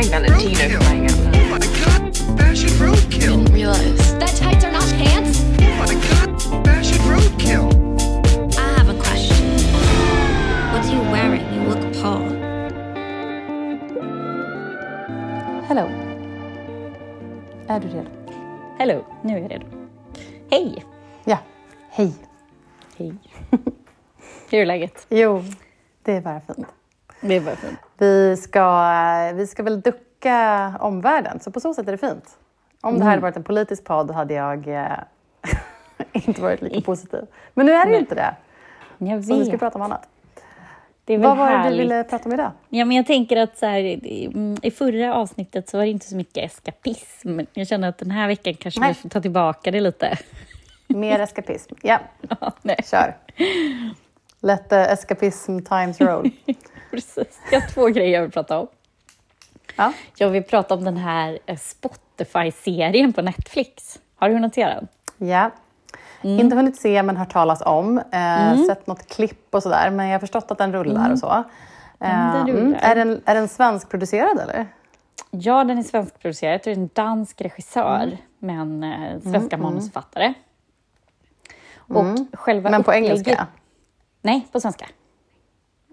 Greg Valentino flying out loud. Oh my god, fashion roadkill. Didn't realize. That tights are not pants? Oh my god, fashion roadkill. I have a question. What are you wearing? You look Paul. Hello. Är du redo? Hello, nu är jag redo. Hej! Ja. Hej. Hej. Hur är läget? Jo, det är bara fint. Det fint. Vi ska, vi ska väl ducka omvärlden, så på så sätt är det fint. Om det här hade varit en politisk podd hade jag eh, inte varit lika positiv. Men nu är det ju inte det. Jag Så vi ska vet. prata om annat. Det är väl Vad var det du härligt. ville prata om idag? Ja, men jag tänker att så här, i- mm, i förra avsnittet så var det inte så mycket eskapism. Jag känner att den här veckan kanske Nej. vi får ta tillbaka det lite. Mer eskapism. Ja, Ja, nej, kör. Let the escapism times roll. precis. Jag har två grejer jag vill prata om. Ja. Jag vill prata om den här eh, Spotify-serien på Netflix. Har du hunnit se den? Ja. Mm. Inte hunnit se men hört talas om. Eh, Sett något klipp och sådär. Men jag har förstått att den rullar och så. Mm, den Eh, rullar. Är, den, är den svenskproducerad eller? Ja, den är svenskproducerad. Jag tror det är en dansk regissör med en eh, svenska manusförfattare. Och själva Men på upplägget- engelska? Nej, på svenska.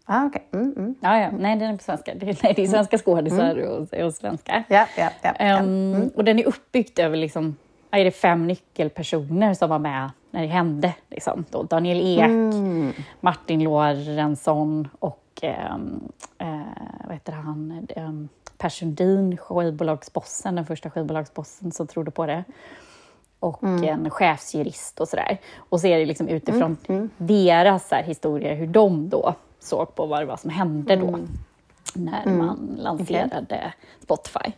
Ah, okej. Mm, mm. Ja, ja. Nej, den är på svenska. Det, nej, det är svenska skådisar och, och svenska. Ja, ja, ja. ja. Ehm, Och den är uppbyggd över liksom, är det fem nyckelpersoner som var med när det hände. Liksom. Då Daniel Ek, Mm. Martin Lorentzon och ehm, eh, vad heter han? Um, Per Sundin, skivbolagsbossen, den första skivbolagsbossen som trodde på det. Och Mm. en chefsjurist och sådär. Och så är det liksom utifrån Mm, deras här, historier, hur de då såg på vad det var som hände då. Mm. När man lanserade Spotify.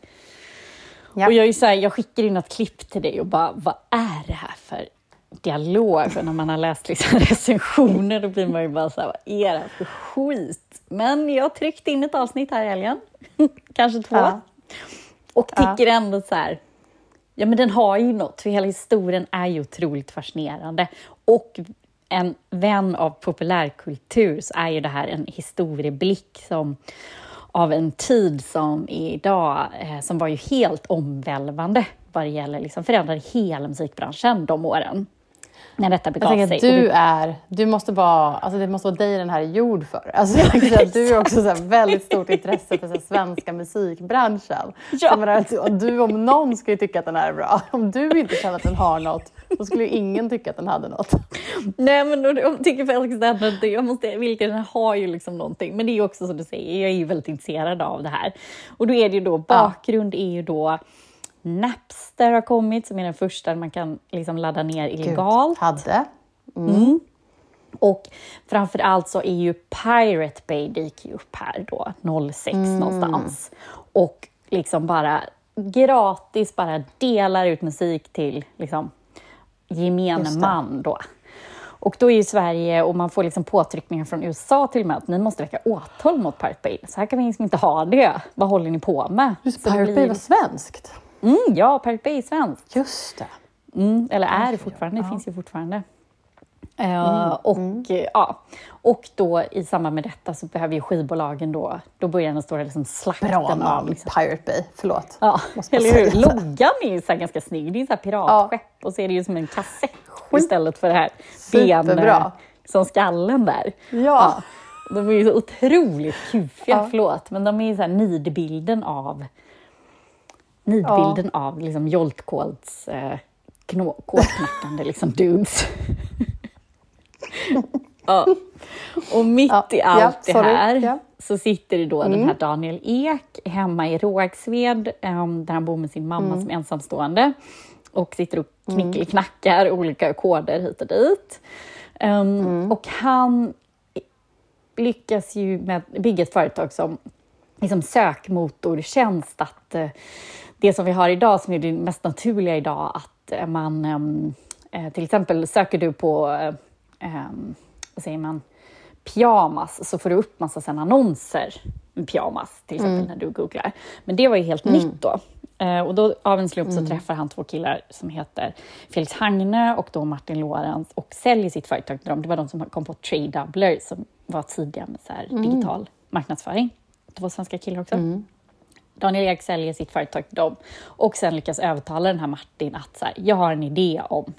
Ja. Och jag, är så här, jag skickar in ett klipp till dig och bara, vad är det här för dialog? För när man har läst liksom recensioner då blir man ju bara så här, vad är det här för skit? Men jag tryckte in ett avsnitt här i helgen, kanske två. Ja. Och tycker ändå så här, ja men den har ju något, för hela historien är ju otroligt fascinerande. Och en vän av populärkultur så är ju det här en historieblick som av en tid som är idag, eh, som var ju helt omvälvande vad det gäller, liksom förändrade hela musikbranschen de åren. När detta Jag begav tänker sig. du är, du måste vara, alltså det måste vara dig den här är gjord för. Alltså jag att du är också så väldigt stort intresse för så svenska musikbranschen. Ja. Jag menar du, om någon skulle tycka att den här är bra. Om du inte känner att den har något, då skulle ju ingen tycka att den hade något. Nej, men då- jag tycker faktiskt att jag måste, vilken den har ju liksom någonting. Men det är ju också som du säger, jag är ju väldigt intresserad av det här. Och då är det ju då, bakgrund är ju då Napster har kommit, som är den första man kan liksom ladda ner illegalt. Hade. Och framför allt så är ju Pirate Bay dyker ju upp här då, 06 någonstans. Och liksom bara gratis bara delar ut musik till liksom gemene det. man då. Och då är ju Sverige, och man får liksom påtryckningar från USA till och med, att ni måste väcka åtal mot Pirate Bay. Så här kan vi liksom inte ha det. Vad håller ni på med? Just det Pirate Bay var svenskt. Mm, ja, Pirate Bay är svenskt. Just det. Mm, eller är det fortfarande, det finns ju fortfarande. Eh, och, eh, ja. och då i samband med detta så behöver ju skivbolagen då, då börjar den stora liksom slakten Bra av... namn, Liksom, Pirate Bay. Förlåt. ja, eller hur? Loggan är ju så ganska snygg, det är ju så piratskepp och så är det ju som en kassett istället för det här ben Superbra. eh, som skallen där. Ja. De är ju så otroligt kufiga, Ja. förlåt, men de är ju så här nidbilden av nidbilden av liksom joltkolts eh, kodknackande liksom dudes. ja. Och mitt Ja, i allt ja, det här Ja. Mm. så sitter det då den här Daniel Ek hemma i Rågsved um, där han bor med sin mamma Mm. som ensamstående och sitter och knickelknackar olika koder hit och dit. Um, Mm. Och han lyckas ju med bygga ett företag som liksom sökmotortjänst. Att eh, det som vi har idag, som är det mest naturliga idag, att eh, man ehm, eh, till exempel söker du på, eh, ehm, vad säger man, pyjamas så får du upp massa sen annonser med pyjamas till exempel när du googlar. Men det var ju helt nytt då. Och då av en slump så träffar han två killar som heter Felix Hagne och då Martin Lorenz och säljer sitt företag till dem. Det var de som kom på Trade Doubler som var tidiga med så här digital marknadsföring. Det var svenska killar också. Daniel Ek säljer sitt företag till dem och sen lyckas övertala den här Martin att så här, jag har en idé om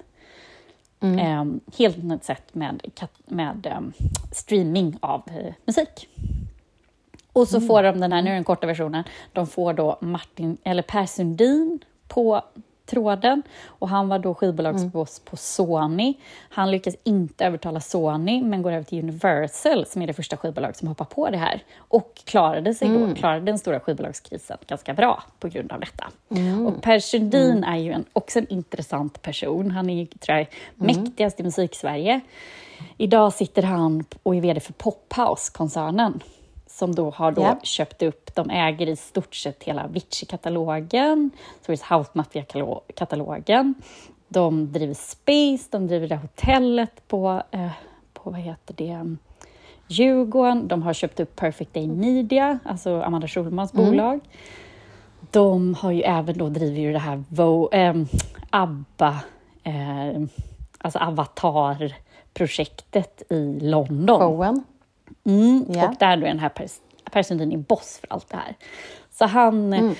eh, helt nytt sätt med, med eh, streaming av eh, musik. Och så får de den här, nu är den korta versionen, de får då Martin, eller Per Sundin på tråden och han var då skivbolagsboss på Sony. Han lyckas inte övertala Sony men går över till Universal som är det första skivbolag som hoppar på det här och klarade sig då, klarade den stora skivbolagskrisen ganska bra på grund av detta. Och Per Sundin är ju en, också en intressant person. Han är ju, tror jag, mäktigast i musik-Sverige. Idag sitter han och är VD för Pophouse-koncernen som då har då Ja. köpt upp, de äger i stort sett hela Avicii-katalogen, Swedish House Mafia-katalogen. De driver Space, de driver det hotellet på, eh, på vad heter det, Djurgården. De har köpt upp Perfect Day Media, alltså Amanda Schulmans bolag. De har ju även då drivit ju det här Vo, ehm, ABBA, eh, alltså Avatar-projektet i London. Showen. Mm, Ja. Och där då är den här pers- Per Sundin är boss för allt det här. Så han eh,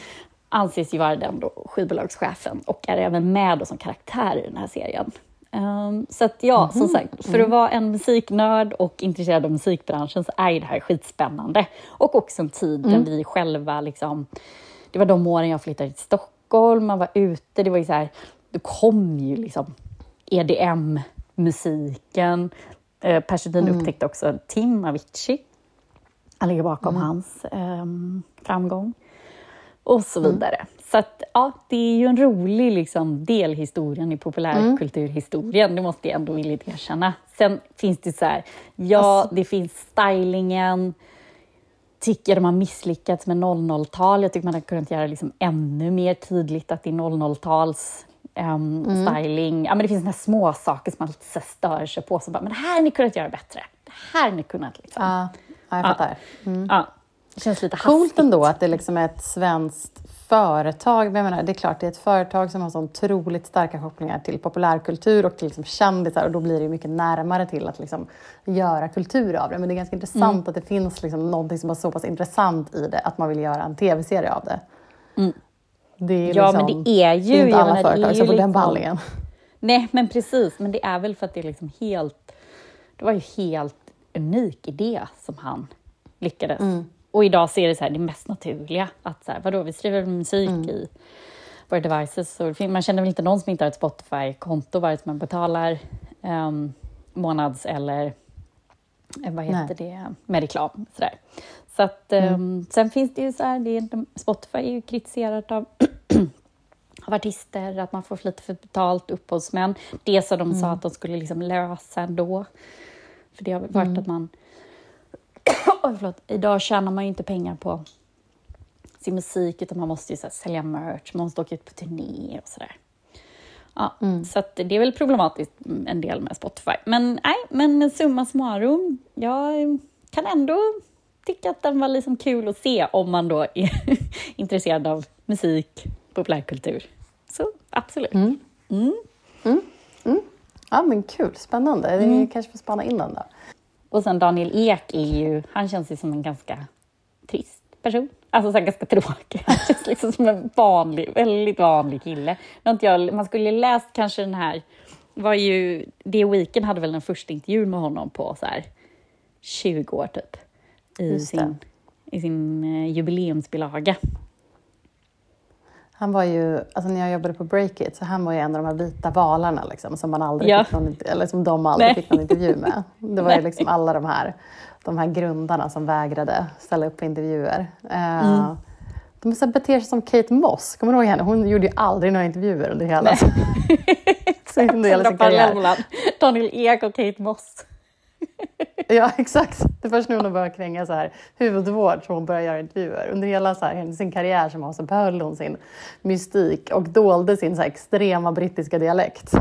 anses ju vara den då skivbolagschefen och är även med då som karaktär i den här serien. Ehm, så att ja, som sagt, för att vara en musiknörd och intresserad av musikbranschen så är det här skitspännande. Och också en tid där vi själva liksom, det var de åren jag flyttade till Stockholm, man var ute, det var ju så här, då kom ju liksom EDM-musiken. Eh, Per Sundin upptäckte också Tim Avicii. Han ligger bakom hans ehm, framgång. Och så vidare. Så att, ja, det är ju en rolig liksom, del i i populärkulturhistorien. Det måste jag ändå villigt erkänna. Sen finns det så här, ja, det finns stylingen. Tycker de har misslyckats med 00-tal. Jag tycker man hade kunnat göra liksom ännu mer tydligt att det är 00-tals ehm, styling. Ja, men det finns såna små saker som man lite så stör sig på. Så bara, men det här hade ni kunnat göra bättre. Det här hade ni kunnat liksom. Ja, ja, jag fattar. Ja, det känns lite Coolt hastigt. ändå att det liksom är ett svenskt företag. Men jag menar, det är klart, det är ett företag som har så otroligt starka kopplingar till populärkultur och till liksom kändisar och då blir det mycket närmare till att liksom göra kultur av det. Men det är ganska intressant att det finns liksom någonting som är så pass intressant i det att man vill göra en tv-serie av det. Det är Ja, liksom, men det är ju... det är inte alla menar, företag som får den liksom- behandlingen. Nej, men precis. Men det är väl för att det är liksom helt... Det var ju helt unik idé som han lyckades. Och idag ser det så här, det mest naturliga. Att så här, vadå, vi skriver musik i våra devices. Så fin- man känner väl inte någon som inte har ett Spotify-konto, vare sig man betalar um, månads eller eh, vad heter det, med reklam. Sådär. Så att, ehm, Sen finns det ju så här, det är, Spotify är ju kritiserat av av artister, att man får för lite för betalt, upphovsmän. Det som de sa att de skulle liksom lösa ändå. För det har varit att man... Oj, förlåt. Idag tjänar man ju inte pengar på sin musik, utan man måste ju så här, sälja merch, man måste åka ut på turné och sådär. Ja, Så att det är väl problematiskt mm, en del med Spotify. Men nej, men summa summarum, jag kan ändå tycka att den var liksom kul att se om man då är intresserad av musik, populärkultur. Så absolut. Ja, men kul. Spännande. Vi kanske får spana in den då. Och sen Daniel Ek är ju, han känns ju som en ganska trist person. Alltså så ganska tråkig. Han känns liksom som en vanlig, väldigt vanlig kille. Jag, man skulle läst kanske den här, var ju, det Weekend hade väl den första intervjun med honom på så här 20 år typ. I sin, i sin eh, jubileumsbilaga. Han var ju, alltså när jag jobbade på Breakit, så han var ju en av de här vita valarna liksom, som man aldrig Ja. fick någon, eller som de aldrig Nej. fick någon intervju med. Det var ju liksom alla de här, de här grundarna som vägrade ställa upp på intervjuer. Eh, Mm. De så beter sig som Kate Moss, kommer du ihåg henne? Hon gjorde ju aldrig några intervjuer under hela, under hela sin karriär. Daniel Ek och Kate Moss. Ja, exakt. Det är först nu hon börjar kränga så här huvudvård som hon börjar göra intervjuer. Under hela så här, sin karriär som hon så behöll hon sin mystik och dolde sin så här extrema brittiska dialekt.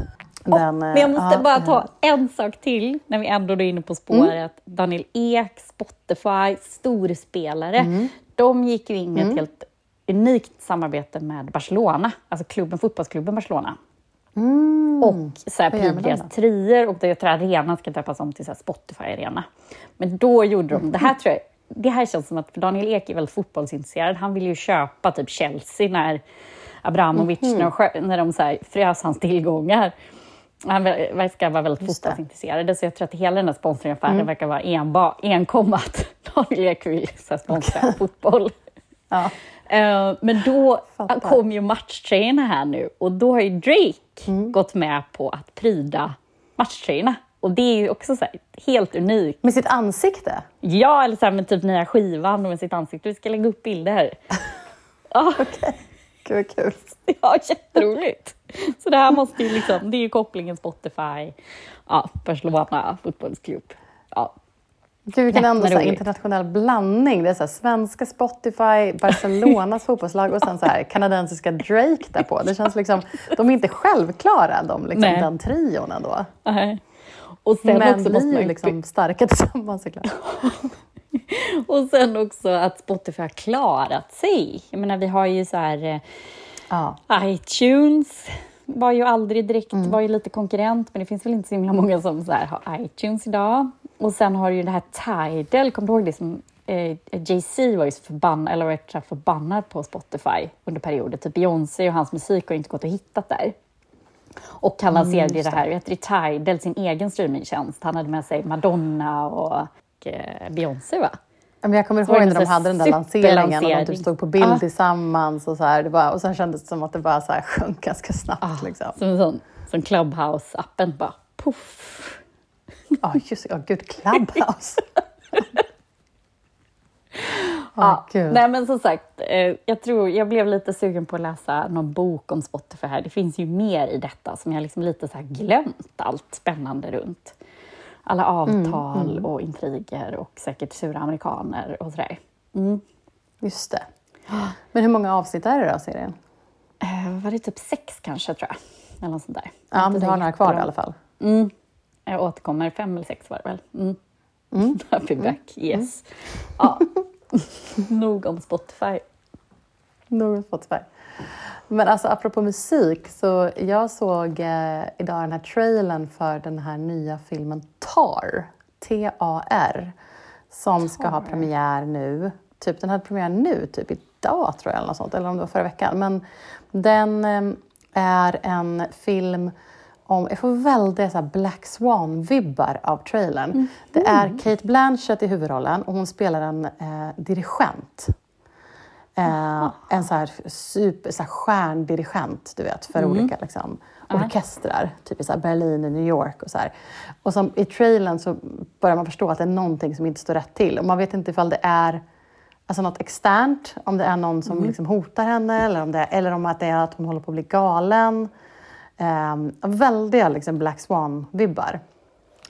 Den, Men jag eh, måste ja, bara eh, ta en sak till när vi ändå är inne på spåret. Daniel Ek, Spotify, storspelare. De gick ju in i ett helt unikt samarbete med Barcelona, alltså klubben, fotbollsklubben Barcelona. Och så här, då? trier och jag tror arenan ska döpas om till Spotify-arena. Men då gjorde de, det här tror jag det här känns som att Daniel Ek är väldigt fotbollsintresserad. Han vill ju köpa typ Chelsea när Abramovic, Mhm. när de, när de så här, frös hans tillgångar. Han ver- verkar vara väldigt Just fotbollsintresserad, så jag tror att hela den här sponsringaffären Mm. verkar vara enba, enkom att Daniel Ek vill sponsra fotboll. Ja. Eh, men då Fattar. kom ju matchtröjorna här nu och då har ju Drake Mm. gått med på att pryda matchtröjorna. Och det är ju också så helt unikt. Med sitt ansikte? Ja, eller så här med typ nya skivan med sitt ansikte. Vi ska lägga upp bilder. Ja, Gud vad kul. ja jätteroligt. Så det här måste ju liksom, det är ju kopplingen Spotify, ja, Barcelona fotbollsklubb. Ja, Gud, vilken ändå så internationell blandning. Det är så svenska Spotify, Barcelonas fotbollslag och sen så här, kanadensiska Drake där på. Det känns liksom, de är inte självklara, de, liksom, Nej. den trion ändå. nej. Och sen Men också blir ju liksom starka tillsammans såklart. Och sen också att Spotify har klarat sig. Jag menar, vi har ju så här eh, Ja. iTunes var ju aldrig direkt, var ju lite konkurrent, men det finns väl inte så himla många som så här har iTunes idag. Och sen har du ju det här Tidal, kommer du ihåg det som eh, Jay-Z var ju så förbannad, eller var förbannad på Spotify under perioder. Typ Beyoncé och hans musik har ju inte gått att hitta där. Och han lanserade ju det här, vet du, Tidal, sin egen streamingtjänst. Han hade med sig Madonna och eh, Beyoncé va? Men jag kommer Så ihåg det när de hade den där lanseringen och de typ stod på bild Ah. tillsammans och så här. Det bara, och sen kändes det som att det bara så här sjönk ganska snabbt. Liksom. Som en sån, som Clubhouse-appen bara poff. Ja, just ja, gud, Clubhouse. Åh, Ja, gud. nej men som sagt, eh, jag tror jag blev lite sugen på att läsa någon bok om Spotify här. Det finns ju mer i detta som jag liksom lite så glömt allt spännande runt. Alla avtal och intriger och säkert sura amerikaner och sådär. Just det. Men hur många avsnitt är det då, serien? Eh, var det typ sex kanske tror jag? Eller något sånt där. Ja, men du har några kvar i alla fall. Mm. Jag återkommer, fem eller sex var det väl? Mm. I'll be back, yes. Ja. Nog om Spotify. Nog Spotify. Men alltså apropå musik, så jag såg eh, idag den här trailern för den här nya filmen Tar, T-A-R, som ska ha premiär nu. Typ, den hade premiär nu, typ idag tror jag, eller något sånt, eller om det var förra veckan. Men den eh, är en film om, jag får väldigt så Black Swan-vibbar av trailern. Det är Kate Blanchett i huvudrollen och hon spelar en eh, dirigent. Eh, en så här super så här stjärndirigent, du vet, för olika liksom, orkestrar. Typ i så Berlin och New York och så här. Och som, i trailern så börjar man förstå att det är någonting som inte står rätt till. Och man vet inte ifall det är alltså något externt, om det är någon som liksom hotar henne eller om det, eller om att det är att hon håller på att bli galen. Um, väldiga liksom Black Swan-vibbar.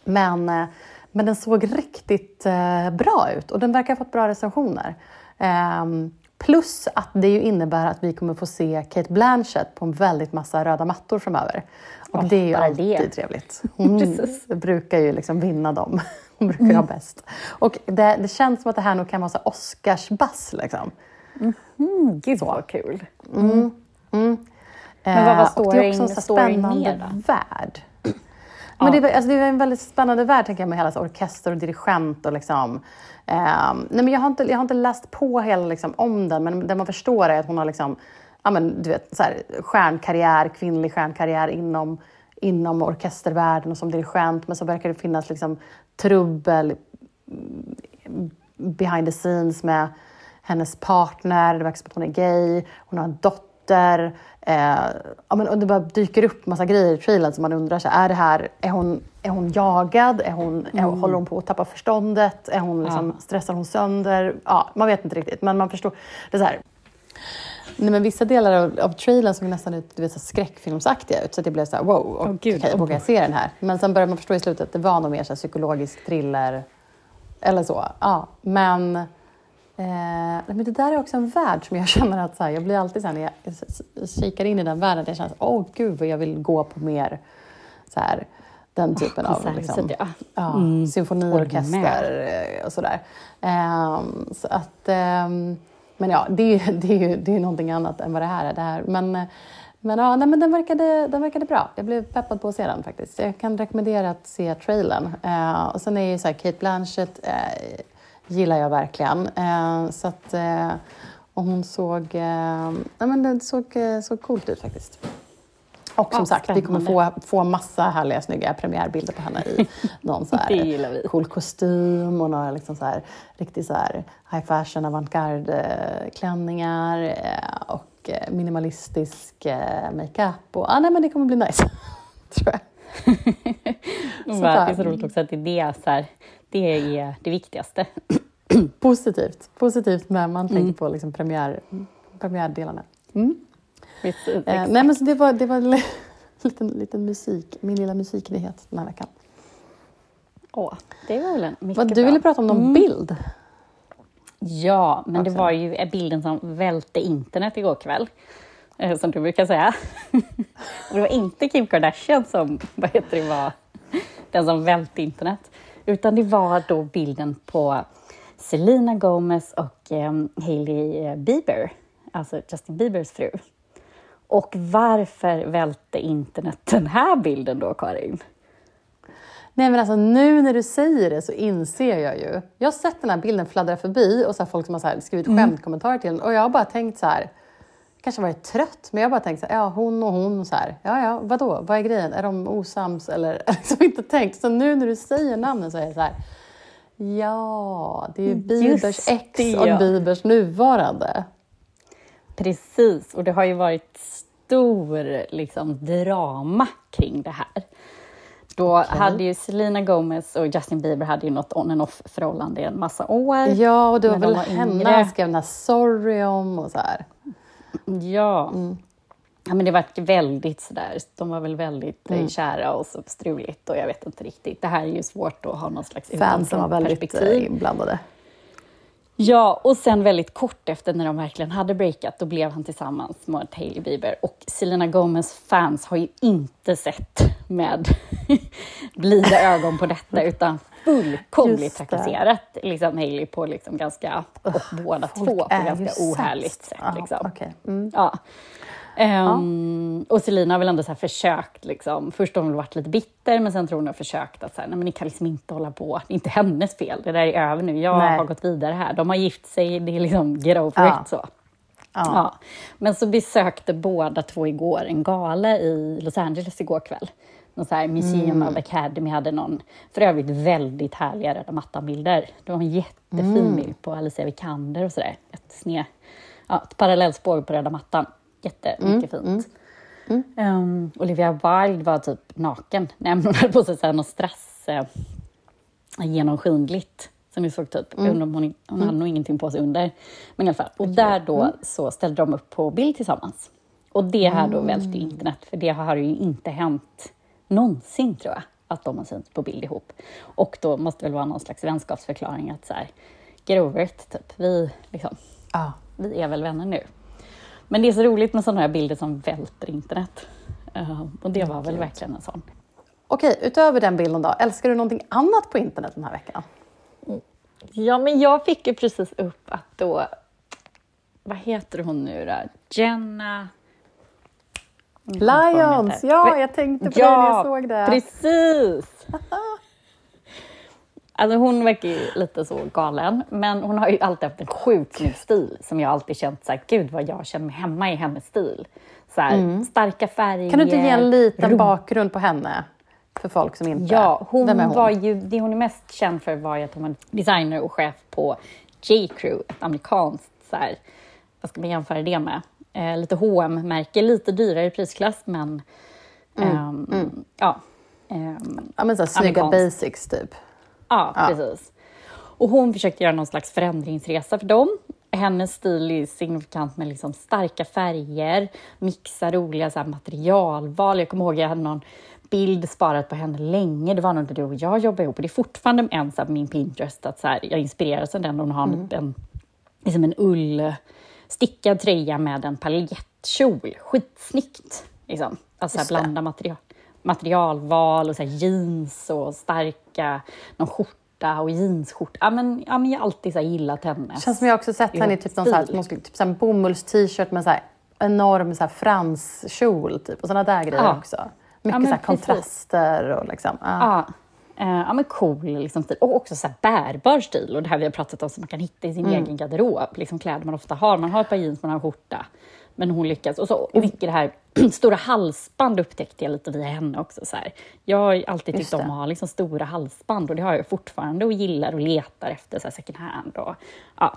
Men, eh, men den såg riktigt eh, bra ut och den verkar ha fått bra recensioner. Ehm, plus att det ju innebär att vi kommer få se Kate Blanchett på en väldigt massa röda mattor framöver. Och Åh, det är ju alltid det. trevligt. Hon brukar ju liksom vinna dem. Hon brukar ju ha bäst. Och det, det känns som att det här nog kan vara så Oscarsbass. Liksom. Mm, gud vad kul. Men vad var och det är storyn- också en storyn spännande värld. Men det, är, väl- alltså det är en väldigt spännande värld tänker jag med hela så orkester och dirigent och liksom. ehm, nej men jag har inte, jag har inte läst på hela liksom om den, men det man förstår är att hon har liksom, ja men du vet, så här, stjärnkarriär, kvinnlig stjärnkarriär inom, inom orkestervärlden och som dirigent. Men så verkar det finnas liksom trubbel behind the scenes med hennes partner, det verkar som att hon är gay, hon har en dotter. Eh, ja, men, och det bara dyker upp massa grejer i trailern som man undrar, så är, det här, är, hon, är hon jagad? Är hon, är, håller hon på att tappa förståndet? Är hon liksom, Stressar hon sönder? Ja, man vet inte riktigt, men man förstår. Det är här, Nej, men vissa delar av, av trailern såg nästan ut, du vet, så skräckfilmsaktiga ut. Så det blev så här, wow, och, Åh, gud, vad vågar jag se den här? Men sen började man förstå i slutet att det var nog mer så här, psykologisk thriller. Eller så. Ja, men, eh, men det där är också en värld som jag känner att så här, jag blir alltid så här, när jag kikar in i den världen, att jag känner åh gud vad jag vill gå på mer så här, den typen av konserthuset, liksom, ja. ja, Mm. symfoniorkester eh, och sådär. Ehm, så att, ehm, men ja, det är, ju, det, är det är någonting annat än vad det här är. Det här. Men, eh, men, ja, nej, men den, verkade, den verkade bra. Jag blev peppad på att se den faktiskt. Jag kan rekommendera att se trailern. Eh, och sen är ju så här, Kate Blanchett eh, gillar jag verkligen. Eh, så att, eh, och hon såg, eh, men det såg, eh, såg coolt ut faktiskt. Och som Ja, sagt, vi kommer få, få massa härliga, snygga premiärbilder på henne i någon så här cool kostym och några liksom så här, riktigt så här high fashion avantgarde-klänningar eh, och eh, minimalistisk makeup. Och, ah, nej, men det kommer bli nice, tror jag. Det är så roligt också att det är det, så här, det är det viktigaste. Positivt, positivt men man Mm. tänker på liksom premiär, premiärdelarna. Mm. Precis, Eh, nej, men så det var, det var en liten, liten musik, min lilla musiknyhet den här veckan. Åh, det var väl en mycket Vad du bra. ville prata om någon bild. Ja, men det Också. var ju bilden som välte internet igår kväll. eh, Som du brukar säga. Och det var inte Kim Kardashian som vad heter det, var den som välte internet. Utan det var då bilden på Selena Gomez och eh, Hailey Bieber. Alltså Justin Biebers fru. Och varför välte internet den här bilden då, Karin? Nej men alltså nu när du säger det så inser jag ju. Jag har sett den här bilden fladdra förbi och så folk som har så skrivit skämtkommentarer till den och jag har bara tänkt så här. Kanske varit trött, men jag bara tänkt så här, ja hon och hon och så här. Ja, ja, vadå? Vad är grejen? Är de osams eller? liksom inte tänkt. Så nu när du säger namnen så är jag så här. Ja, det är ju Biebers Just ex det, och ja. Biebers nuvarande. Precis, och det har ju varit stor liksom, drama kring det här. Då hade ju Selena Gomez och Justin Bieber hade ju något on and off förhållande i en massa år. Ja, och det var väl henne han skrev den här sorry om och så här. Ja. ja men det var väldigt sådär, de var väl väldigt eh, kära och så struligt och jag vet inte riktigt. Det här är ju svårt att ha någon slags Fansen var väldigt eh, inblandade. Ja, och sen väldigt kort efter när de verkligen hade breakat, då blev han tillsammans med Hailey Bieber. Och Selena Gomez fans har ju inte sett med blida ögon på detta, utan fullkomligt trakasserat liksom Hailey på liksom ganska, och båda två på ganska ohärligt sätt. Ja, Liksom. okej. Mm. Ja. Ehm, Och Selina har väl ändå så försökt, liksom, först har hon varit lite bitter, men sen tror hon har försökt att så här, nej, men ni kan liksom inte hålla på, det är inte hennes fel, det där är över nu, jag Nej. har gått vidare här, de har gift sig, det är liksom get over Ja. it. Så. Ja. Ja. Men så besökte båda två igår en gala i Los Angeles igår kväll. Någon så här Museum of Academy hade någon, för övrigt väldigt härliga röda mattan-bilder. Det var en jättefin bild på Alicia Vikander och sådär. Ett, ja, ett parallellspår på röda mattan. Jättemycket fint. Ehm, Olivia Wilde var typ naken. Nej, hon hade på sig så här något strass eh, genomskinligt. Som ni såg typ. Om hon, hon hade nog ingenting på sig under. Men i alla fall. Och där då så ställde de upp på bild tillsammans. Och det här då välte internet. För det har ju inte hänt någonsin tror jag. Att de har synts på bild ihop. Och då måste det väl vara någon slags vänskapsförklaring att så här, get over it, typ. Vi, liksom, Ja. vi är väl vänner nu. Men det är så roligt med sådana här bilder som välter internet. Eh, och det var väl verkligen en sån. Okej, utöver den bilden då, älskar du någonting annat på internet den här veckan? Ja, men jag fick ju precis upp att då... Vad heter hon nu då? Jenna... Jag minns inte vad hon Lions! heter. Ja, jag tänkte på det när jag såg det. precis! Alltså hon verkar ju lite så galen, men hon har ju alltid haft en sjukt snygg stil som jag alltid känt så här, gud vad jag känner mig hemma i hennes stil. Så här, Starka färger. Mm. Kan du inte ge en liten ro- bakgrund på henne? För folk som inte... Ja, hon, Vem är hon? var ju, det hon är mest känd för var ju att hon var designer och chef på J.Crew, ett amerikanskt, så här, vad ska man jämföra det med? Eh, lite hm märke lite dyrare i prisklass, men Mm, ehm, ja. ehm, Ja, men så här, snygga basics typ. Ja, precis. Och hon försökte göra någon slags förändringsresa för dem. Hennes stil är signifikant med liksom starka färger, mixa roliga så här, materialval. Jag kommer ihåg jag hade någon bild sparat på henne länge. Det var nog du och jag jobbade ihop och det är fortfarande en så här, min Pinterest att så här, jag inspireras av den. Hon har en, en, liksom en ull stickad tröja med en paljettkjol. Skitsnyggt! Liksom. Alltså här, blanda material, materialval och så här, jeans och starka, någon skjorta och jeansskjorta. Ja, men, ja, men jag har alltid så här, gillat henne. Känns som jag också sett henne i typ någon, så här, någon typ så här bomullst-t-shirt med så här enorm så här franskjol typ och sådana där grejer Ja. också. Mycket men så kontraster och liksom. Ja. Ja, Eh, ja, men cool liksom, stil. Och också så här bärbar stil. Och det här vi har pratat om som man kan hitta i sin Mm. egen garderob. Liksom kläder man ofta har. Man har ett par jeans, man har en skjorta. Men hon lyckas. Och så mycket det här stora halsband upptäckte jag lite via henne också. Så här. Jag har alltid tyckt om att ha liksom stora halsband och det har jag fortfarande och gillar och letar efter så här second hand. Och, ja.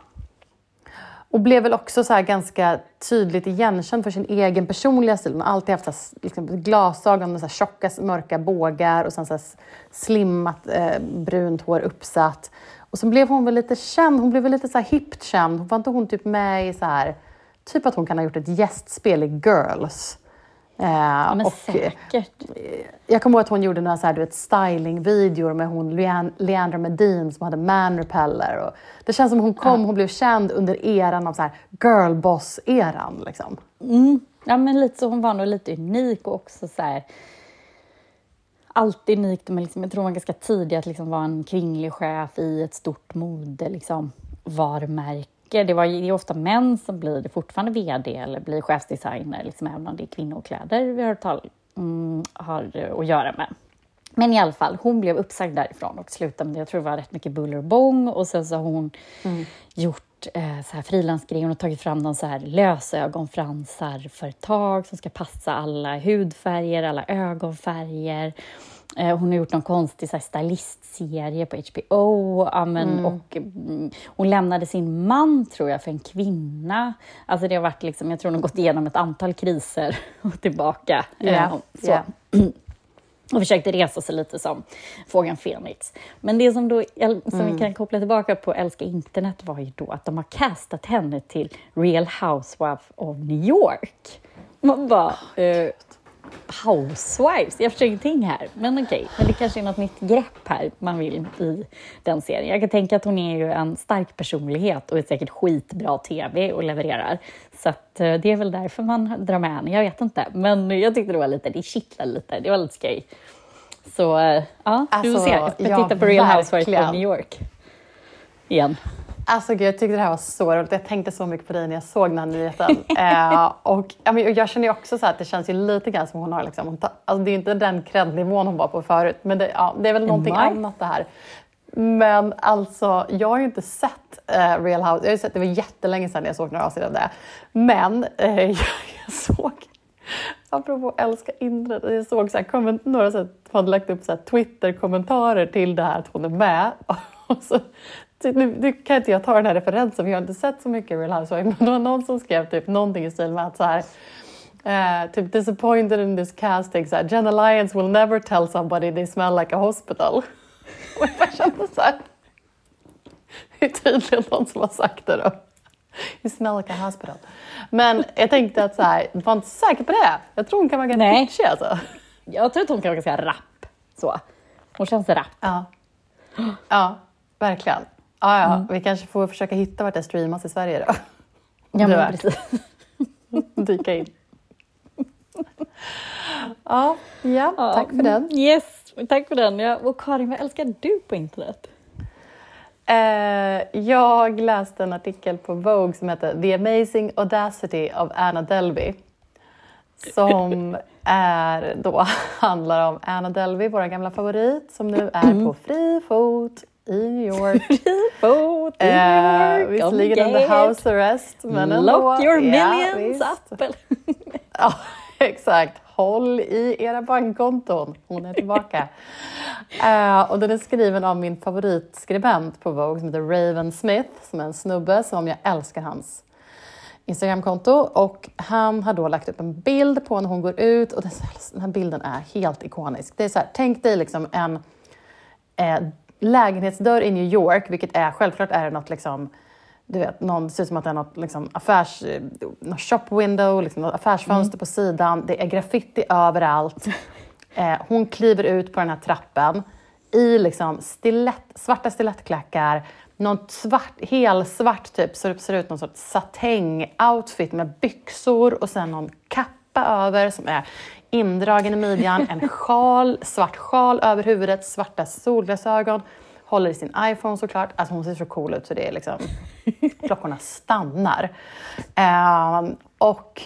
Och blev väl också så här ganska tydligt igenkänd för sin egen personliga stil. Hon har alltid haft så här, liksom, glasögon med så här tjocka mörka bågar och sen så här slimmat eh, brunt hår uppsatt. Och så blev hon väl lite känd, hon blev väl lite så här hippt känd. Var inte hon typ med i så här, typ att hon kan ha gjort ett gästspel i Girls. Eh, ja, men och, säkert. jag kommer ihåg att hon gjorde några så här, du vet, stylingvideor med hon Lean- Leandra Medin som hade man repeller. Och det känns som hon kom, hon blev känd under eran av så här girlboss-eran. Liksom. Ja, men lite så. Hon var nog lite unik och också så här... Alltid unikt, men liksom, jag tror hon var ganska tidig att liksom vara en kvinnlig chef i ett stort mode, liksom, varumärke. Det, var, det är ofta män som blir fortfarande VD eller blir chefsdesigner, liksom, även om det är kvinnokläder vi har, tal, mm, har att göra med. Men i alla fall, hon blev uppsagd därifrån och slutade med. Jag tror det var rätt mycket buller och bång och sen så har hon gjort eh, så här frilansgrejer. Hon har tagit fram någon så här lösögonfransar-företag som ska passa alla hudfärger, alla ögonfärger. Eh, hon har gjort någon konstig så här, stylistserie på HBO. Ja, men, och, mm, hon lämnade sin man, tror jag, för en kvinna. Alltså det har varit liksom, jag tror hon har gått igenom ett antal kriser och tillbaka. Ja, så ja. och försökte resa sig lite som fågeln Fenix. Men det som, då, som vi kan koppla tillbaka på Älska internet var ju då att de har castat henne till Real Housewife of New York. Man bara, eh, Housewives? Jag förstår ingenting här. Men okej, men det kanske är något nytt grepp här man vill i den serien. Jag kan tänka att hon är ju en stark personlighet och är säkert skitbra tv och levererar. Så att, eh, det är väl därför man drar med henne. Jag vet inte. Men jag tyckte det var lite, det kittlade lite. Det var lite skoj. Så eh, ja, vi får Alltså, se. Jag ska titta på Real Housewives of New York. Igen. Alltså gud, jag tyckte det här var så roligt. Jag tänkte så mycket på dig när jag såg den här nyheten. eh, och, ja, men, jag känner ju också så här att det känns ju lite grann som hon har liksom, hon tar, alltså det är inte den cred-nivån hon var på förut, men det, ja, det är väl någonting annat det här. Men alltså, jag har ju inte sett eh, Real House. Jag har sett, det var jättelänge sedan jag såg några avsnitt av det. Men eh, jag, jag såg, apropå att älska internet, jag såg så här, komment, några här, hade lagt upp så här, Twitter-kommentarer till det här att hon är med. Och så, nu, nu kan inte jag ta den här referensen för jag har inte sett så mycket Real Housewives. Men det var någon som skrev typ någonting i stil med att så här, eh, typ disappointed in this casting, så här, Jenna Lyons will never tell somebody they smell like a hospital. Och jag kände så här, det är tydligen någon som har sagt det då. You smell like a hospital. Men jag tänkte att så här, var inte säker på det. Jag tror hon kan vara ganska Nej. bitchig alltså. Jag tror att hon kan vara ganska rapp. Så. Hon känns rapp. Ja, ja verkligen. Ja, ja. Vi kanske får försöka hitta vart det streamas i Sverige då. Ja, men precis. Dyka in. Ja, ja, tack för den. Yes, tack för den. Ja, och Karin, vad älskar du på internet? Eh, jag läste en artikel på Vogue som heter The Amazing Audacity of Anna Delvey. Som är då, handlar om Anna Delvey, vår gamla favorit, som nu är på fri fot i New York. Fot i Eh, New York, visserligen on under house arrest, men ändå. Lock your Ja, millions up. eller? Ja, exakt. Håll i era bankkonton. Hon är tillbaka. Eh, och den är skriven av min favoritskribent på Vogue som heter Raven Smith, som är en snubbe som jag älskar hans Instagramkonto. Och han har då lagt upp en bild på när hon går ut och den, den här bilden är helt ikonisk. Det är så här, tänk dig liksom en eh, lägenhetsdörr i New York, vilket är självklart är det något liksom du vet, någon, det ser ut som att det är något liksom, affärs, något shop window, liksom, något affärsfönster på sidan. Det är graffiti överallt. Eh, hon kliver ut på den här trappen i liksom stilett, svarta stilettklackar, någon svart, helsvart typ, så det ser ut någon sorts satäng-outfit med byxor och sen någon kappa över som är indragen i midjan, en sjal, svart sjal över huvudet, svarta solglasögon, håller i sin iPhone såklart. Alltså hon ser så cool ut så det är liksom, klockorna stannar. Ehm, och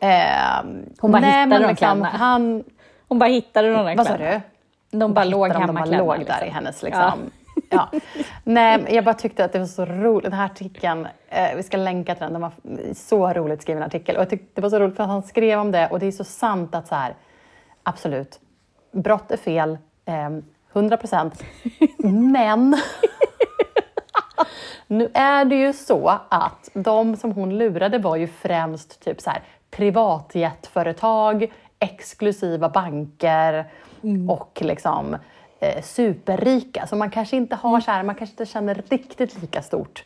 ehm, Hon bara nej, hittade de liksom, kläderna. han, Hon bara hittade de där vad sa kläderna. du? De bara låg hittade de, hemma de bara låg kläderna, där i liksom. hennes liksom. Ja. Nej, men jag bara tyckte att det var så roligt. Den här artikeln, eh, vi ska länka till den, den var så roligt skriven artikel. Och jag tyckte det var så roligt för att han skrev om det och det är så sant att så här, absolut, brott är fel, eh, 100 procent. Men nu är det ju så att de som hon lurade var ju främst typ så här, privatjetföretag, exklusiva banker och liksom eh, superrika. Så man kanske inte har så här, man kanske inte känner riktigt lika stort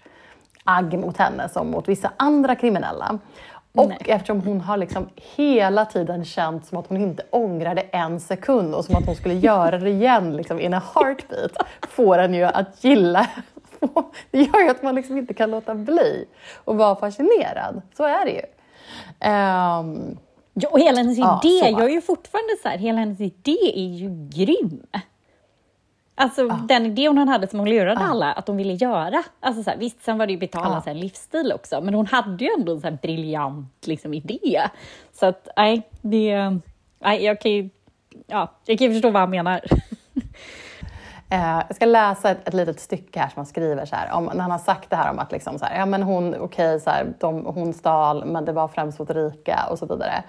agg mot henne som mot vissa andra kriminella. Och Nej. eftersom hon har liksom hela tiden känt som att hon inte ångrade en sekund och som att hon skulle göra det igen liksom, in a heartbeat, får en ju att gilla det gör ju att man liksom inte kan låta bli att vara fascinerad. Så är det ju. Ehm, Ja, och hela hennes Ja, idé, så. jag är ju fortfarande så här, hela hennes idé är ju grym. Alltså den idé hon hade som hon lurade alla att hon ville göra. Alltså så här, visst, sen var det ju betala Ja. här, livsstil också, men hon hade ju ändå en så här briljant liksom, idé. Så att, nej, det... Nej, jag kan ju... Ja, jag kan ju förstå vad han menar. Eh, jag ska läsa ett, ett litet stycke här som han skriver så här, om, när han har sagt det här om att liksom så här, ja, men hon, okej, så här, de, hon stal men det var främst mot rika och så vidare.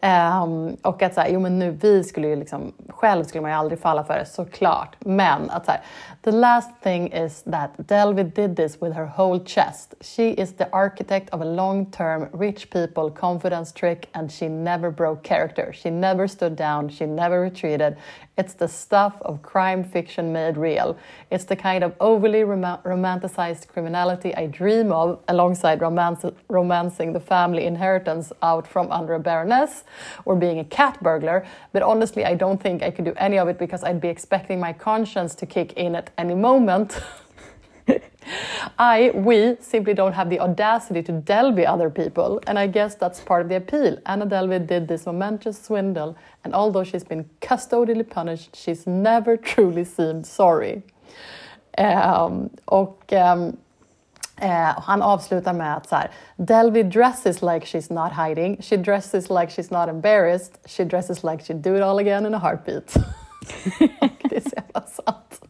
Um, och att så här, jo men nu, vi skulle ju liksom, själv skulle man ju aldrig falla för det såklart. Men att så här, the last thing is that Delvey did this with her whole chest. She is the architect of a long term rich people confidence trick and she never broke character. She never stood down, she never retreated. It's the stuff of crime fiction made real. It's the kind of overly rom- romanticized criminality I dream of alongside romance- romancing the family inheritance out from under a baroness or being a cat burglar. But honestly, I don't think I could do any of it because I'd be expecting my conscience to kick in at any moment. I, we, simply don't have the audacity to delve other people, and I guess that's part of the appeal. Anna Delvey did this momentous swindle, and although she's been custodially punished, she's never truly seemed sorry. Ehm, och ehm, eh, han avslutar med att så här, Delvey dresses like she's not hiding, she dresses like she's not embarrassed, she dresses like she'd do it all again in a heartbeat. det är så jävla sant.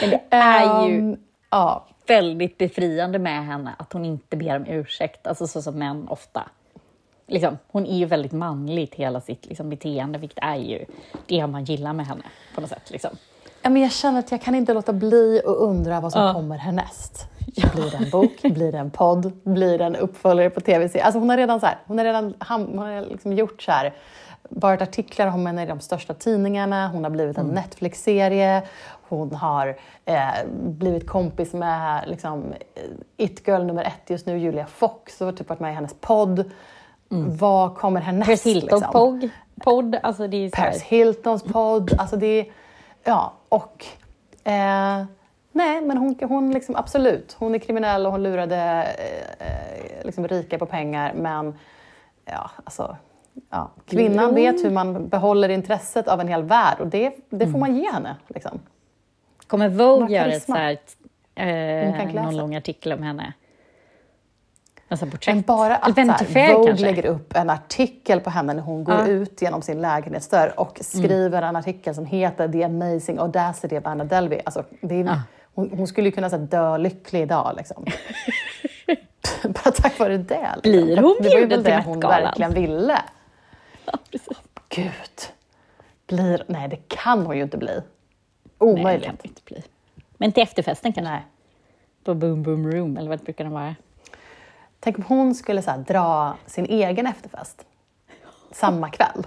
Men det är ju Ehm, ja. väldigt befriande med henne att hon inte ber om ursäkt, alltså så som män ofta. Liksom, hon är ju väldigt manligt hela sitt liksom, beteende, vilket är ju det man gillar med henne på något sätt. Liksom. Ja, men jag känner att jag kan inte låta bli att undra vad som Ja. kommer härnäst. Blir det en bok? Blir det en podd? Blir det en uppföljare på tv-serie? Alltså hon har redan, så här, hon har redan hon har liksom gjort så här, varit artiklar om henne i de största tidningarna, hon har blivit en Netflix-serie, hon har eh, blivit kompis med liksom, it-girl nummer ett just nu, Julia Fox, och typ varit med i hennes podd. Vad kommer härnäst? Paris Hiltons liksom? podd, podd, alltså det är Paris Hiltons podd. Alltså det är, ja, och... Eh, nej, men hon, hon liksom, absolut, hon är kriminell och hon lurade eh, eh, liksom rika på pengar, men ja, alltså... Ja, kvinnan vet hur man behåller intresset av en hel värld och det, det får man ge henne. Liksom. Kommer Vogue göra ett så här, eh, någon lång artikel om henne? Alltså porträtt? Men bara att här, Vogue kanske? lägger upp en artikel på henne när hon går Ja. ut genom sin lägenhetsdörr och skriver en artikel som heter The Amazing Audacity of Anna Delvey. Alltså, det är, Ja. Hon, hon skulle ju kunna så här, dö lycklig idag. Liksom. Bara tack vare det. Liksom. Blir hon Det var ju bjuden det till hon verkligen ville. Ja, precis. Gud. Blir, nej, det kan hon ju inte bli. Nej, det Omöjligt. kan det inte bli. Men till efterfesten kanske? nej. På Boom Boom Room, eller vad brukar den vara? Tänk om hon skulle så här, dra sin egen efterfest samma kväll.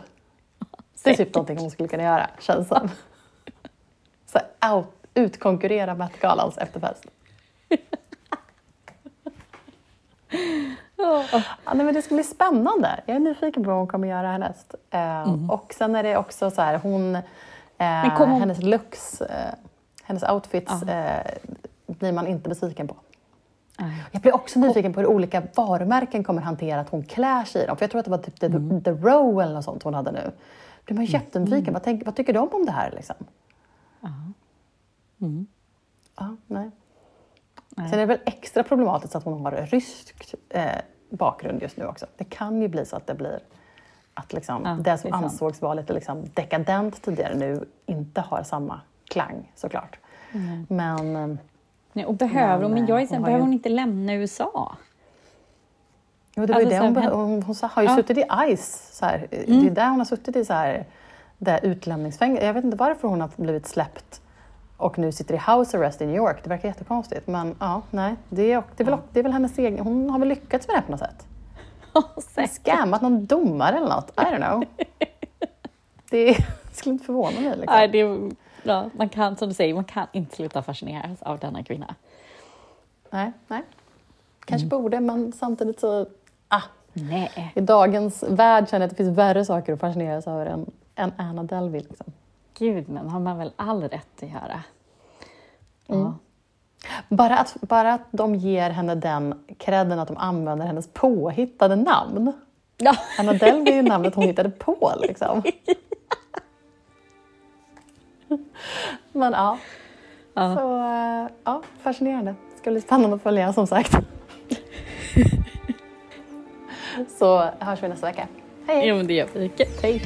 Det är typ någonting hon skulle kunna göra, känns som. Så out, utkonkurrera Met-galans efterfest. Ja, nej, men det ska bli spännande. Jag är nyfiken på vad hon kommer göra härnäst. Eh, Och sen är det också så här, hon... Eh, hon- Hennes looks, eh, hennes outfits eh, blir man inte besviken på. Jag blir också nyfiken på hur olika varumärken kommer hantera att hon klär sig i dem. För jag tror att det var typ The, Mm. The Row eller något sånt hon hade nu. blir man jättenyfiken. Vad, tänk, vad tycker de om det här? Liksom? Mm. Ja, nej. Sen är det väl extra problematiskt att hon har rysk eh, bakgrund just nu också. Det kan ju bli så att det blir Att liksom, Ja, det som ansågs vara lite liksom dekadent tidigare nu inte har samma klang såklart. Men eh, Nej, och behöver hon, Men, jag är sen, hon behöver ju- hon inte lämna USA? Jo, det var ju Alltså, det hon, här, hon, hon har ju Ja. Mm. suttit i ICE. Så här, Det är där hon har suttit i så här, det här utlämningsfängelse. Jag vet inte varför hon har blivit släppt och nu sitter i house arrest i New York. Det verkar jättekonstigt. Men ja, nej, det är, det är, väl, det är väl hennes egen... Hon har väl lyckats med det på något sätt. Säkert. Scammat någon domare eller något. I don't know. Det skulle inte förvåna mig. Liksom. Nej, det, är- ja, man kan, som du säger, man kan inte sluta fascineras av denna kvinna. Nej, nej. Kanske borde, men samtidigt så... Ah, Nej. I dagens värld känner jag att det finns värre saker att fascineras över än, än Anna Delvey. Liksom. Gud, men har man väl all rätt att göra? Ja. Mm. Bara att, bara att de ger henne den credden att de använder hennes påhittade namn. Ja. Anna Delvey är ju namnet hon hittade på. Liksom. Men ja, Ja. så eh, ja, fascinerande. Det ska bli spännande att följa som sagt. Så hörs vi nästa vecka. Hej! Jo, men det gör vi. Hej.